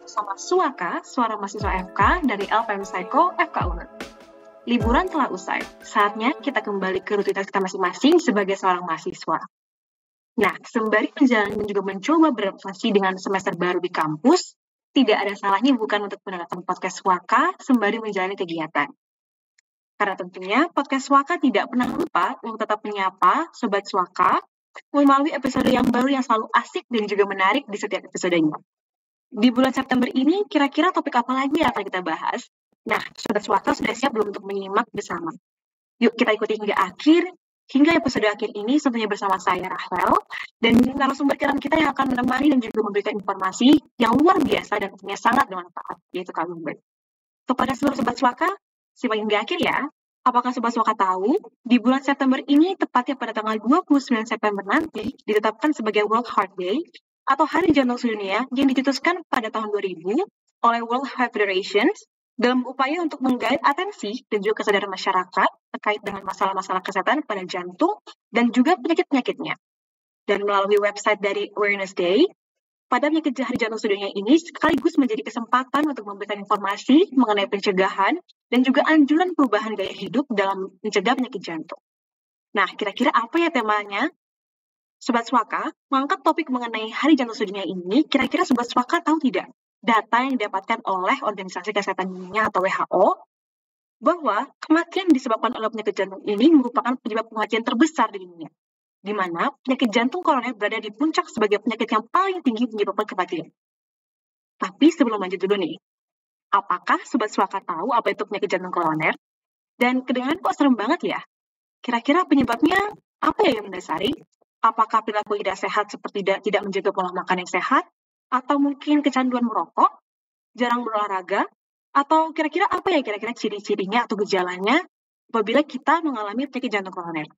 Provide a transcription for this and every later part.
bersama Suaka, suara mahasiswa FK dari LPM Psycho FK UNER. Liburan telah usai, saatnya kita kembali ke rutinitas kita masing-masing sebagai seorang mahasiswa. Nah, sembari menjalani dan juga mencoba beradaptasi dengan semester baru di kampus, tidak ada salahnya bukan untuk mendengarkan podcast Suaka sembari menjalani kegiatan. Karena tentunya podcast Suaka tidak pernah lupa untuk tetap menyapa Sobat Suaka melalui episode yang baru yang selalu asik dan juga menarik di setiap episodenya. Di bulan September ini, kira-kira topik apa lagi yang akan kita bahas? Nah, Sobat Swasta sudah siap belum untuk menyimak bersama? Yuk kita ikuti hingga akhir, hingga episode akhir ini tentunya bersama saya, Rahel, dan narasumber kita kita yang akan menemani dan juga memberikan informasi yang luar biasa dan tentunya sangat bermanfaat, yaitu Kak Lumbert. Kepada seluruh Sobat Swaka, simak hingga akhir ya. Apakah Sobat Swaka tahu, di bulan September ini, tepatnya pada tanggal 29 September nanti, ditetapkan sebagai World Heart Day, atau Hari Jantung Sedunia yang dicetuskan pada tahun 2000 oleh World Heart Federation dalam upaya untuk menggait atensi dan juga kesadaran masyarakat terkait dengan masalah-masalah kesehatan pada jantung dan juga penyakit-penyakitnya. Dan melalui website dari Awareness Day, pada penyakit hari jantung sedunia ini sekaligus menjadi kesempatan untuk memberikan informasi mengenai pencegahan dan juga anjuran perubahan gaya hidup dalam mencegah penyakit jantung. Nah, kira-kira apa ya temanya? Sobat Swaka, mengangkat topik mengenai Hari Jantung Sedunia ini, kira-kira Sobat Swaka tahu tidak data yang didapatkan oleh Organisasi Kesehatan Dunia atau WHO bahwa kematian disebabkan oleh penyakit jantung ini merupakan penyebab kematian terbesar di dunia, di mana penyakit jantung koroner berada di puncak sebagai penyakit yang paling tinggi menyebabkan kematian. Tapi sebelum lanjut dulu nih, apakah Sobat Swaka tahu apa itu penyakit jantung koroner? Dan kedengaran kok serem banget ya? Kira-kira penyebabnya apa ya yang mendasari? apakah perilaku tidak sehat seperti tidak, tidak menjaga pola makan yang sehat, atau mungkin kecanduan merokok, jarang berolahraga, atau kira-kira apa ya kira-kira ciri-cirinya atau gejalanya apabila kita mengalami penyakit jantung koroner.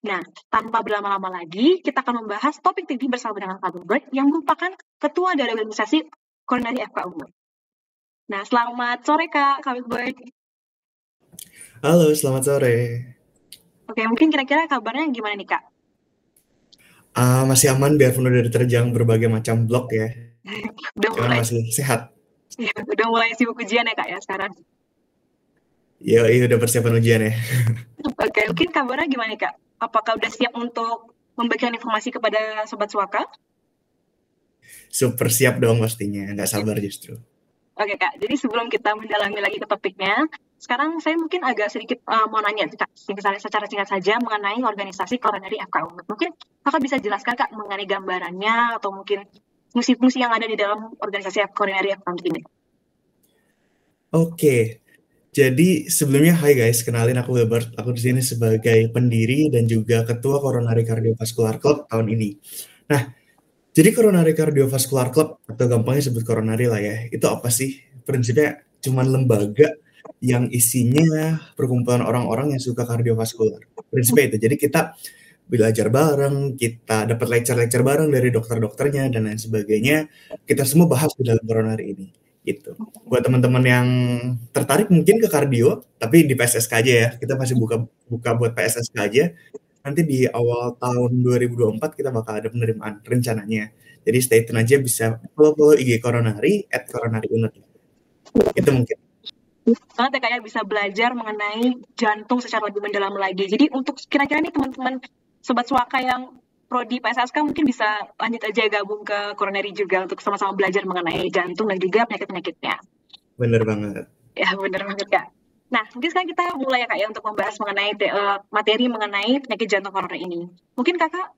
Nah, tanpa berlama-lama lagi, kita akan membahas topik ini bersama dengan Pak Gilbert yang merupakan ketua dari organisasi Koronari FKU. Nah, selamat sore Kak, Gilbert. Halo, selamat sore. Oke, mungkin kira-kira kabarnya gimana nih Kak? Uh, masih aman biarpun udah diterjang berbagai macam blok ya. udah mulai masih sehat. Ya, udah mulai sibuk ujian ya kak ya sekarang. Iya, iya udah persiapan ujian ya. Oke, mungkin kabarnya gimana kak? Apakah udah siap untuk memberikan informasi kepada sobat suaka? Super siap dong pastinya, nggak sabar justru. Oke kak, jadi sebelum kita mendalami lagi ke topiknya, sekarang saya mungkin agak sedikit uh, mau nanya, misalnya secara singkat saja mengenai organisasi koronari FKU. Mungkin kakak bisa jelaskan kak mengenai gambarannya atau mungkin fungsi-fungsi yang ada di dalam organisasi koronari FKU ini. Oke, jadi sebelumnya hai guys, kenalin aku Wilbert. Aku di sini sebagai pendiri dan juga ketua Coronary Cardiovascular Club tahun ini. Nah, jadi Coronary Cardiovascular Club atau gampangnya sebut Coronary lah ya. Itu apa sih? Prinsipnya cuman lembaga yang isinya perkumpulan orang-orang yang suka kardiovaskular. Prinsipnya itu. Jadi kita belajar bareng, kita dapat lecture-lecture bareng dari dokter-dokternya dan lain sebagainya. Kita semua bahas di dalam coronary ini. Gitu. Buat teman-teman yang tertarik mungkin ke kardio, tapi di PSSK aja ya. Kita masih buka buka buat PSSK aja. Nanti di awal tahun 2024 kita bakal ada penerimaan rencananya. Jadi stay tune aja bisa follow-follow IG Coronary at Coronary Unit. Itu mungkin ya kayak bisa belajar mengenai jantung secara lebih mendalam lagi. Jadi untuk kira-kira nih teman-teman sobat suaka yang prodi PSSK mungkin bisa lanjut aja gabung ke coronary juga untuk sama-sama belajar mengenai jantung dan juga penyakit-penyakitnya. Bener banget. Ya bener banget kak. Nah mungkin sekarang kita mulai ya kak ya untuk membahas mengenai uh, materi mengenai penyakit jantung koroner ini. Mungkin kakak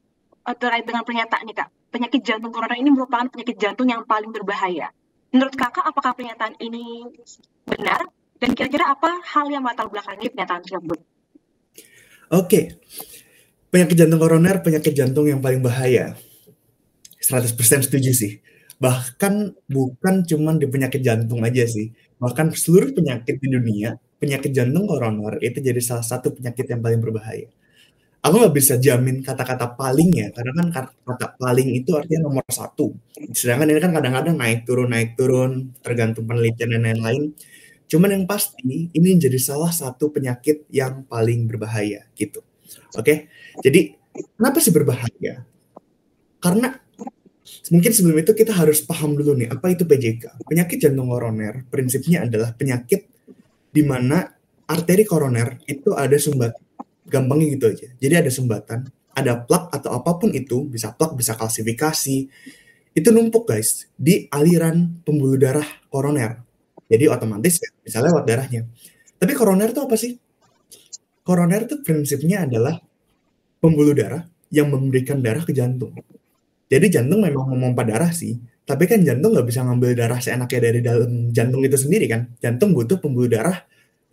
uh, terkait dengan pernyataan nih kak, penyakit jantung koroner ini merupakan penyakit jantung yang paling berbahaya. Menurut kakak apakah pernyataan ini benar dan kira-kira apa hal yang latar belakangi pernyataan tersebut? Oke, penyakit jantung koroner penyakit jantung yang paling bahaya. 100% setuju sih. Bahkan bukan cuma di penyakit jantung aja sih. Bahkan seluruh penyakit di dunia, penyakit jantung koroner itu jadi salah satu penyakit yang paling berbahaya. Aku nggak bisa jamin kata-kata paling ya, karena kan kata paling itu artinya nomor satu. Sedangkan ini kan kadang-kadang naik turun naik turun, tergantung penelitian dan lain-lain. Cuman yang pasti ini jadi salah satu penyakit yang paling berbahaya gitu. Oke. Jadi kenapa sih berbahaya? Karena mungkin sebelum itu kita harus paham dulu nih apa itu PJK. Penyakit jantung koroner prinsipnya adalah penyakit di mana arteri koroner itu ada sumbat gampangnya gitu aja. Jadi ada sumbatan, ada plak atau apa pun itu, bisa plak, bisa kalsifikasi. Itu numpuk guys di aliran pembuluh darah koroner. Jadi otomatis ya, bisa lewat darahnya. Tapi koroner itu apa sih? Koroner itu prinsipnya adalah pembuluh darah yang memberikan darah ke jantung. Jadi jantung memang memompa darah sih, tapi kan jantung nggak bisa ngambil darah seenaknya dari dalam jantung itu sendiri kan. Jantung butuh pembuluh darah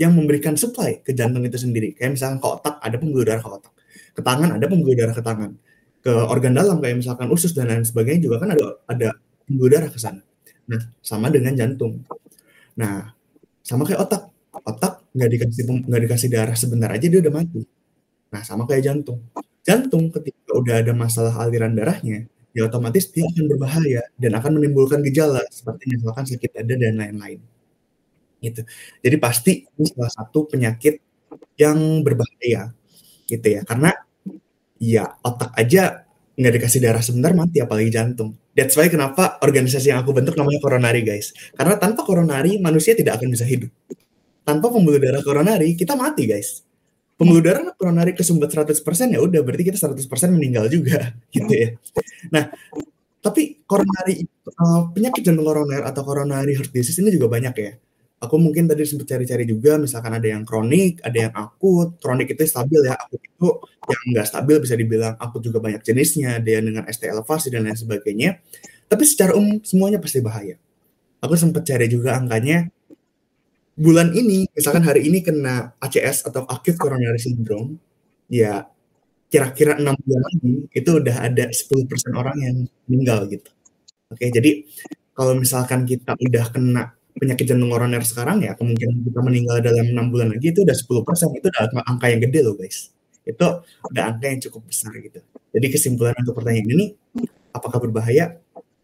yang memberikan supply ke jantung itu sendiri. Kayak misalkan ke otak ada pembuluh darah ke otak, ke tangan ada pembuluh darah ke tangan, ke organ dalam kayak misalkan usus dan lain sebagainya juga kan ada ada pembuluh darah ke sana. Nah sama dengan jantung. Nah sama kayak otak, otak nggak dikasih nggak dikasih darah sebentar aja dia udah mati. Nah sama kayak jantung. Jantung ketika udah ada masalah aliran darahnya, ya otomatis dia akan berbahaya dan akan menimbulkan gejala seperti misalkan sakit dada dan lain-lain. Gitu. Jadi pasti ini salah satu penyakit yang berbahaya gitu ya. Karena ya otak aja nggak dikasih darah sebentar mati apalagi jantung. That's why kenapa organisasi yang aku bentuk namanya koronari guys. Karena tanpa koronari manusia tidak akan bisa hidup. Tanpa pembuluh darah koronari kita mati guys pembuluh darah kalau narik kesumbat 100% ya udah berarti kita 100% meninggal juga gitu ya. Nah, tapi koronari uh, penyakit jantung koroner atau coronary heart disease ini juga banyak ya. Aku mungkin tadi sempat cari-cari juga, misalkan ada yang kronik, ada yang akut. Kronik itu stabil ya, akut itu yang nggak stabil bisa dibilang akut juga banyak jenisnya, ada yang dengan ST elevasi dan lain sebagainya. Tapi secara umum semuanya pasti bahaya. Aku sempat cari juga angkanya, bulan ini, misalkan hari ini kena ACS atau acute coronary syndrome, ya kira-kira enam bulan lagi itu udah ada 10% orang yang meninggal gitu. Oke, jadi kalau misalkan kita udah kena penyakit jantung koroner sekarang ya kemungkinan kita meninggal dalam enam bulan lagi itu udah 10% itu udah angka yang gede loh guys. Itu udah angka yang cukup besar gitu. Jadi kesimpulan untuk pertanyaan ini apakah berbahaya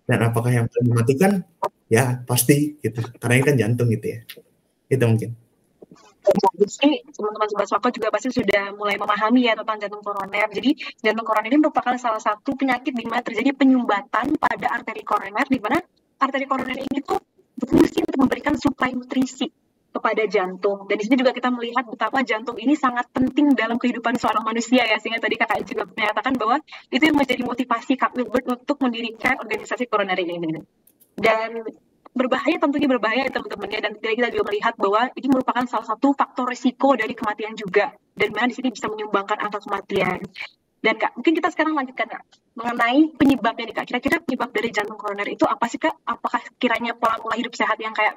dan apakah yang mematikan? Ya pasti gitu. Karena ini kan jantung gitu ya itu mungkin jadi teman-teman sobat Swako juga pasti sudah mulai memahami ya tentang jantung koroner. Jadi jantung koroner ini merupakan salah satu penyakit di mana terjadi penyumbatan pada arteri koroner di mana arteri koroner ini tuh berfungsi untuk memberikan suplai nutrisi kepada jantung. Dan di sini juga kita melihat betapa jantung ini sangat penting dalam kehidupan seorang manusia ya. Sehingga tadi kakak juga menyatakan bahwa itu yang menjadi motivasi Kak Wilbert untuk mendirikan organisasi koroner ini. Dan berbahaya tentunya berbahaya ya teman-teman ya dan kita juga melihat bahwa ini merupakan salah satu faktor risiko dari kematian juga. Dan mana di sini bisa menyumbangkan angka kematian. Dan kak mungkin kita sekarang lanjutkan kak mengenai penyebabnya nih kak. Kira-kira penyebab dari jantung koroner itu apa sih kak? Apakah kiranya pola pola hidup sehat yang kayak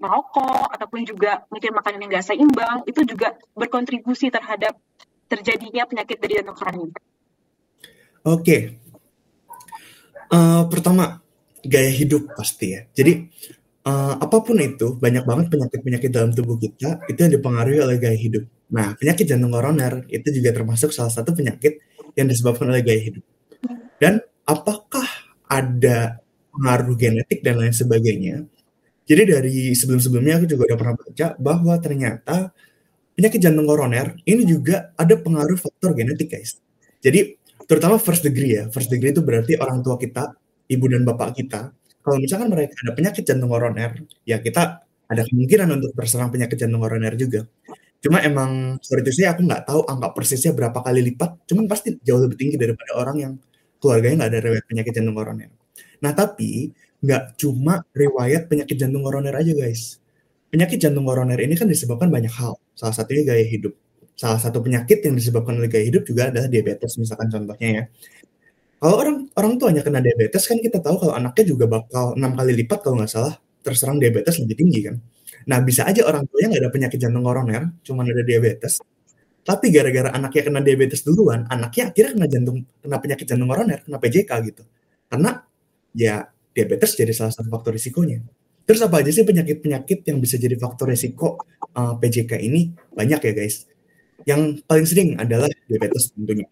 merokok ataupun juga mungkin makanan yang gak seimbang itu juga berkontribusi terhadap terjadinya penyakit dari jantung koroner Oke, okay. uh, pertama gaya hidup pasti ya. Jadi uh, apa pun itu banyak banget penyakit-penyakit dalam tubuh kita itu yang dipengaruhi oleh gaya hidup. Nah penyakit jantung koroner itu juga termasuk salah satu penyakit yang disebabkan oleh gaya hidup. Dan apakah ada pengaruh genetik dan lain sebagainya? Jadi dari sebelum-sebelumnya aku juga udah pernah baca bahwa ternyata penyakit jantung koroner ini juga ada pengaruh faktor genetik guys. Jadi terutama first degree ya. First degree itu berarti orang tua kita ibu dan bapak kita, kalau misalkan mereka ada penyakit jantung koroner, ya kita ada kemungkinan untuk terserang penyakit jantung koroner juga. Cuma emang sorry itu aku nggak tahu angka persisnya berapa kali lipat, cuman pasti jauh lebih tinggi daripada orang yang keluarganya nggak ada riwayat penyakit jantung koroner. Nah tapi nggak cuma riwayat penyakit jantung koroner aja guys. Penyakit jantung koroner ini kan disebabkan banyak hal. Salah satunya gaya hidup. Salah satu penyakit yang disebabkan oleh gaya hidup juga adalah diabetes misalkan contohnya ya. Kalau orang orang tuanya kena diabetes kan kita tahu kalau anaknya juga bakal enam kali lipat kalau nggak salah terserang diabetes lebih tinggi kan. Nah bisa aja orang tuanya nggak ada penyakit jantung koroner, cuma ada diabetes. Tapi gara-gara anaknya kena diabetes duluan, anaknya akhirnya kena jantung, kena penyakit jantung koroner, kena PJK gitu. Karena ya diabetes jadi salah satu faktor risikonya. Terus apa aja sih penyakit-penyakit yang bisa jadi faktor risiko uh, eh, PJK ini? Banyak ya guys. Yang paling sering adalah diabetes tentunya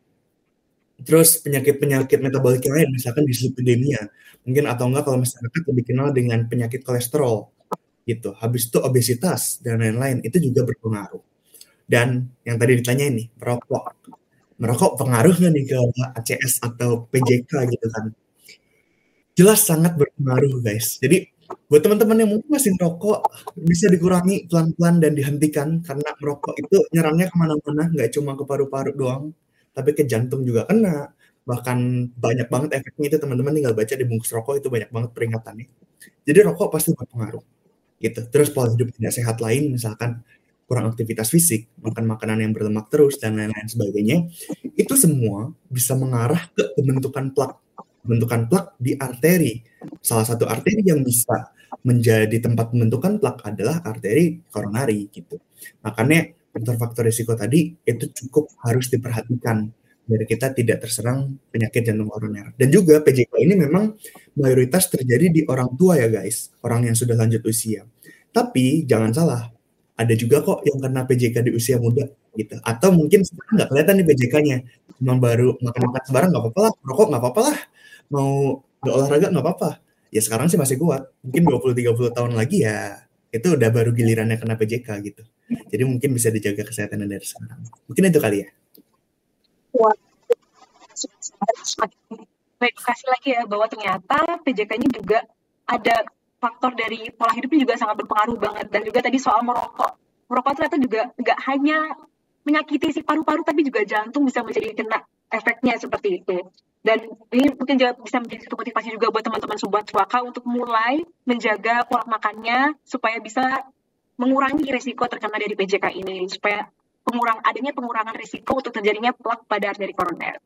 Terus penyakit-penyakit metabolik lain, misalkan dislipidemia, mungkin atau enggak kalau masyarakat lebih kenal dengan penyakit kolesterol, gitu. Habis itu obesitas dan lain-lain, itu juga berpengaruh. Dan yang tadi ditanya ini, merokok. Merokok pengaruh nggak nih ke ACS atau PJK gitu kan? Jelas sangat berpengaruh, guys. Jadi buat teman-teman yang mungkin masih merokok bisa dikurangi pelan-pelan dan dihentikan karena merokok itu nyerangnya ke mana-mana nggak cuma ke paru-paru doang tapi ke jantung juga kena. Bahkan banyak banget efeknya itu teman-teman tinggal baca di bungkus rokok itu banyak banget peringatannya. Jadi rokok pasti berpengaruh gitu. Terus pola hidup tidak sehat lain misalkan kurang aktivitas fisik makan makanan yang berlemak terus dan lain-lain sebagainya itu semua bisa mengarah ke pembentukan plak. Pembentukan plak di arteri. Salah satu arteri yang bisa menjadi tempat pembentukan plak adalah arteri koronari gitu. Makanya faktor-faktor risiko tadi itu cukup harus diperhatikan biar kita tidak terserang penyakit jantung koroner. Dan juga PJK ini memang mayoritas terjadi di orang tua ya guys, orang yang sudah lanjut usia. Tapi jangan salah, ada juga kok yang kena PJK di usia muda gitu. Atau mungkin sekarang nggak kelihatan nih PJK-nya, cuma baru makan-makan sebarang nggak apa-apa lah, rokok nggak apa-apa lah, mau nggak olahraga nggak apa-apa. Ya sekarang sih masih kuat, mungkin 20-30 tahun lagi ya itu udah baru gilirannya kena PJK gitu. Jadi mungkin bisa dijaga kesehatan dari sekarang. Mungkin itu kali ya. Semakin edukasi lagi ya bahwa ternyata PJK ini juga ada faktor dari pola hidupnya juga sangat berpengaruh banget. Dan juga tadi soal merokok. Merokok ternyata juga nggak hanya menyakiti si paru-paru tapi juga jantung bisa menjadi kena efeknya seperti itu. Dan ini mungkin juga bisa menjadi satu motivasi juga buat teman-teman sobat suaka untuk mulai menjaga pola makannya supaya bisa mengurangi risiko terkena dari PJK ini supaya pengurang adanya pengurangan risiko untuk terjadinya plak pada arteri koroner.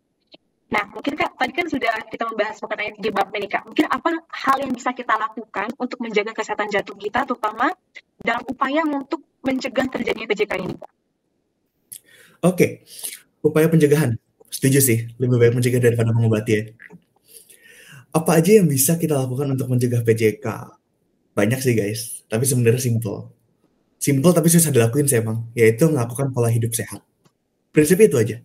Nah, mungkin Kak, tadi kan sudah kita membahas mengenai penyebab ini Kak. Mungkin apa hal yang bisa kita lakukan untuk menjaga kesehatan jantung kita, terutama dalam upaya untuk mencegah terjadinya PJK ini Kak? Oke, upaya pencegahan. Setuju sih, lebih baik mencegah daripada mengobati ya. Apa aja yang bisa kita lakukan untuk mencegah PJK? Banyak sih guys, tapi sebenarnya simple simple tapi susah dilakuin sih emang, yaitu melakukan pola hidup sehat. Prinsipnya itu aja.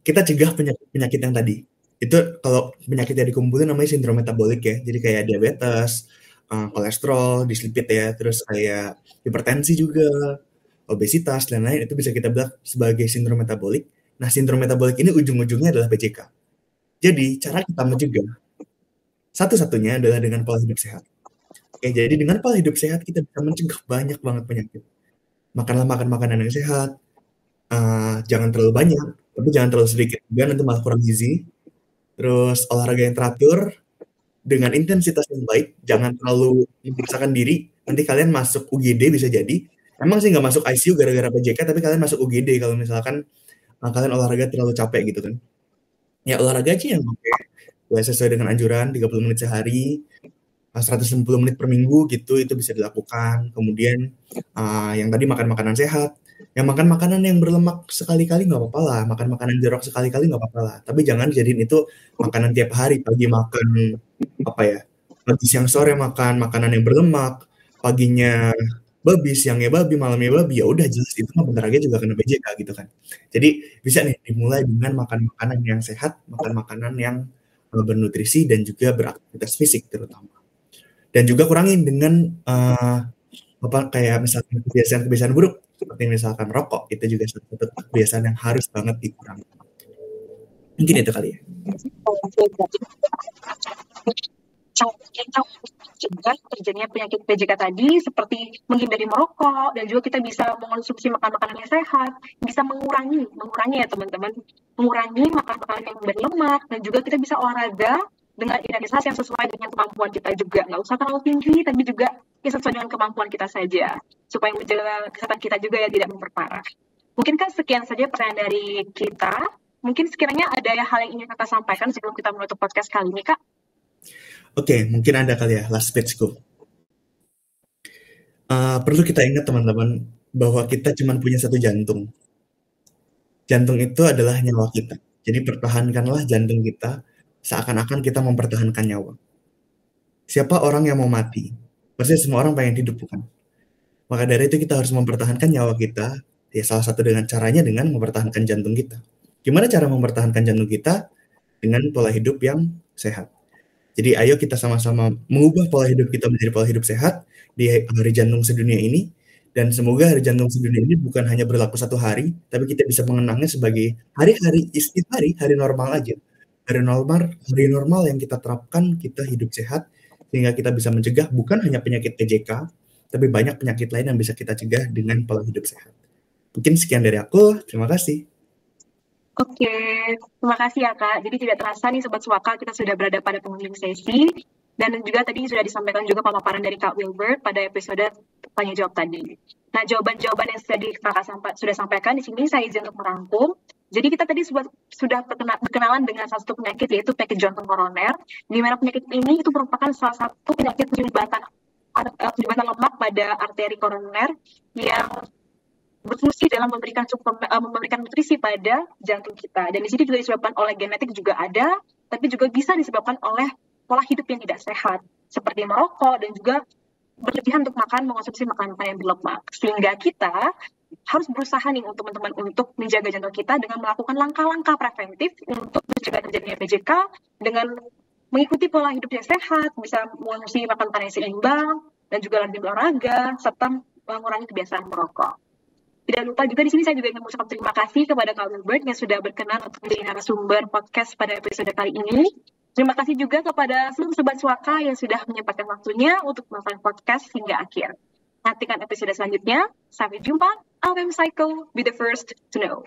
Kita cegah penyakit-penyakit yang tadi. Itu kalau penyakit yang dikumpulin namanya sindrom metabolik ya. Jadi kayak diabetes, uh, kolesterol, dislipid ya, terus kayak hipertensi juga, obesitas dan lain itu bisa kita bilang sebagai sindrom metabolik. Nah, sindrom metabolik ini ujung-ujungnya adalah PJK. Jadi, cara kita mencegah satu-satunya adalah dengan pola hidup sehat. Oke, jadi dengan pola hidup sehat kita bisa mencegah banyak banget penyakit makanlah makan makanan yang sehat, uh, jangan terlalu banyak, tapi jangan terlalu sedikit juga nanti malah kurang gizi. Terus olahraga yang teratur dengan intensitas yang baik, jangan terlalu memaksakan diri. Nanti kalian masuk UGD bisa jadi. Emang sih nggak masuk ICU gara-gara PJK, tapi kalian masuk UGD kalau misalkan uh, kalian olahraga terlalu capek gitu kan. Ya olahraga aja yang oke. Ya, sesuai dengan anjuran 30 menit sehari, 160 menit per minggu gitu itu bisa dilakukan. Kemudian uh, yang tadi makan makanan sehat, yang makan makanan yang berlemak sekali-kali nggak apa-apa lah, makan makanan jeruk sekali-kali nggak apa-apa lah. Tapi jangan jadiin itu makanan tiap hari. Pagi makan apa ya? Pagi siang sore makan makanan yang berlemak, paginya babi, siangnya babi, malamnya babi, ya udah jelas itu mah bentar lagi juga kena BJK gitu kan. Jadi bisa nih dimulai dengan makan makanan yang sehat, makan makanan yang eh, bernutrisi dan juga beraktivitas fisik terutama dan juga kurangin dengan uh, apa kayak misalkan kebiasaan-kebiasaan buruk. Seperti misalkan rokok itu juga satu kebiasaan yang harus banget dikurangi mungkin itu kali ya. Mencegah terjadinya penyakit PJK tadi seperti menghindari merokok dan juga kita bisa mengonsumsi makan-makanan yang sehat bisa mengurangi mengurangi ya teman-teman. Mengurangi makan makanan yang berlemak dan juga kita bisa olahraga dengan intensitas yang sesuai dengan kemampuan kita juga. Nggak usah terlalu tinggi, tapi juga ya sesuai dengan kemampuan kita saja. Supaya menjaga kesehatan kita juga ya tidak memperparah. Mungkin kan sekian saja pertanyaan dari kita. Mungkin sekiranya ada hal yang ingin kakak sampaikan sebelum kita menutup podcast kali ini, Kak? Oke, okay, mungkin ada kali ya, last speechku. Uh, perlu kita ingat teman-teman, bahwa kita cuma punya satu jantung. Jantung itu adalah nyawa kita. Jadi pertahankanlah jantung kita seakan-akan kita mempertahankan nyawa. Siapa orang yang mau mati? Pasti semua orang pengen hidup, bukan? Maka dari itu kita harus mempertahankan nyawa kita. Ya salah satu dengan caranya dengan mempertahankan jantung kita. Gimana cara mempertahankan jantung kita? Dengan pola hidup yang sehat. Jadi ayo kita sama-sama mengubah pola hidup kita menjadi pola hidup sehat di hari jantung sedunia ini. Dan semoga hari jantung sedunia ini bukan hanya berlaku satu hari, tapi kita bisa mengenangnya sebagai hari-hari istighfari, hari normal aja dari normal dari normal yang kita terapkan kita hidup sehat sehingga kita bisa mencegah bukan hanya penyakit PJK tapi banyak penyakit lain yang bisa kita cegah dengan pola hidup sehat. Mungkin sekian dari aku. Terima kasih. Oke, terima kasih ya Kak. Jadi tidak terasa nih Sobat Suaka, kita sudah berada pada penghujung sesi. Dan juga tadi sudah disampaikan juga pemaparan dari Kak Wilbert pada episode tanya jawab tadi. Nah, jawaban-jawaban yang Kakak sampai, sudah sampaikan di sini saya izin untuk merangkum. Jadi kita tadi sudah, sudah berkenalan dengan salah satu penyakit yaitu penyakit jantung koroner, di mana penyakit ini itu merupakan salah satu penyakit penyumbatan eh, penyumbatan lemak pada arteri koroner yang berfungsi dalam memberikan uh, memberikan nutrisi pada jantung kita. Dan di sini juga disebabkan oleh genetik juga ada, tapi juga bisa disebabkan oleh pola hidup yang tidak sehat, seperti merokok dan juga berlebihan untuk makan mengonsumsi makanan yang berlemak. Sehingga kita harus berusaha nih untuk teman-teman untuk menjaga jantung kita dengan melakukan langkah-langkah preventif untuk mencegah terjadinya PJK dengan mengikuti pola hidup yang sehat, bisa mengonsumsi makan yang seimbang, dan juga lanjut olahraga, serta mengurangi kebiasaan merokok. Tidak lupa juga di sini saya juga ingin mengucapkan terima kasih kepada Kak Wilbert yang sudah berkenan untuk menjadi narasumber podcast pada episode kali ini. Terima kasih juga kepada seluruh sobat suaka yang sudah menyempatkan waktunya untuk melakukan podcast hingga akhir. Nantikan episode selanjutnya. Sampai jumpa. I'm Psycho. Be the first to know.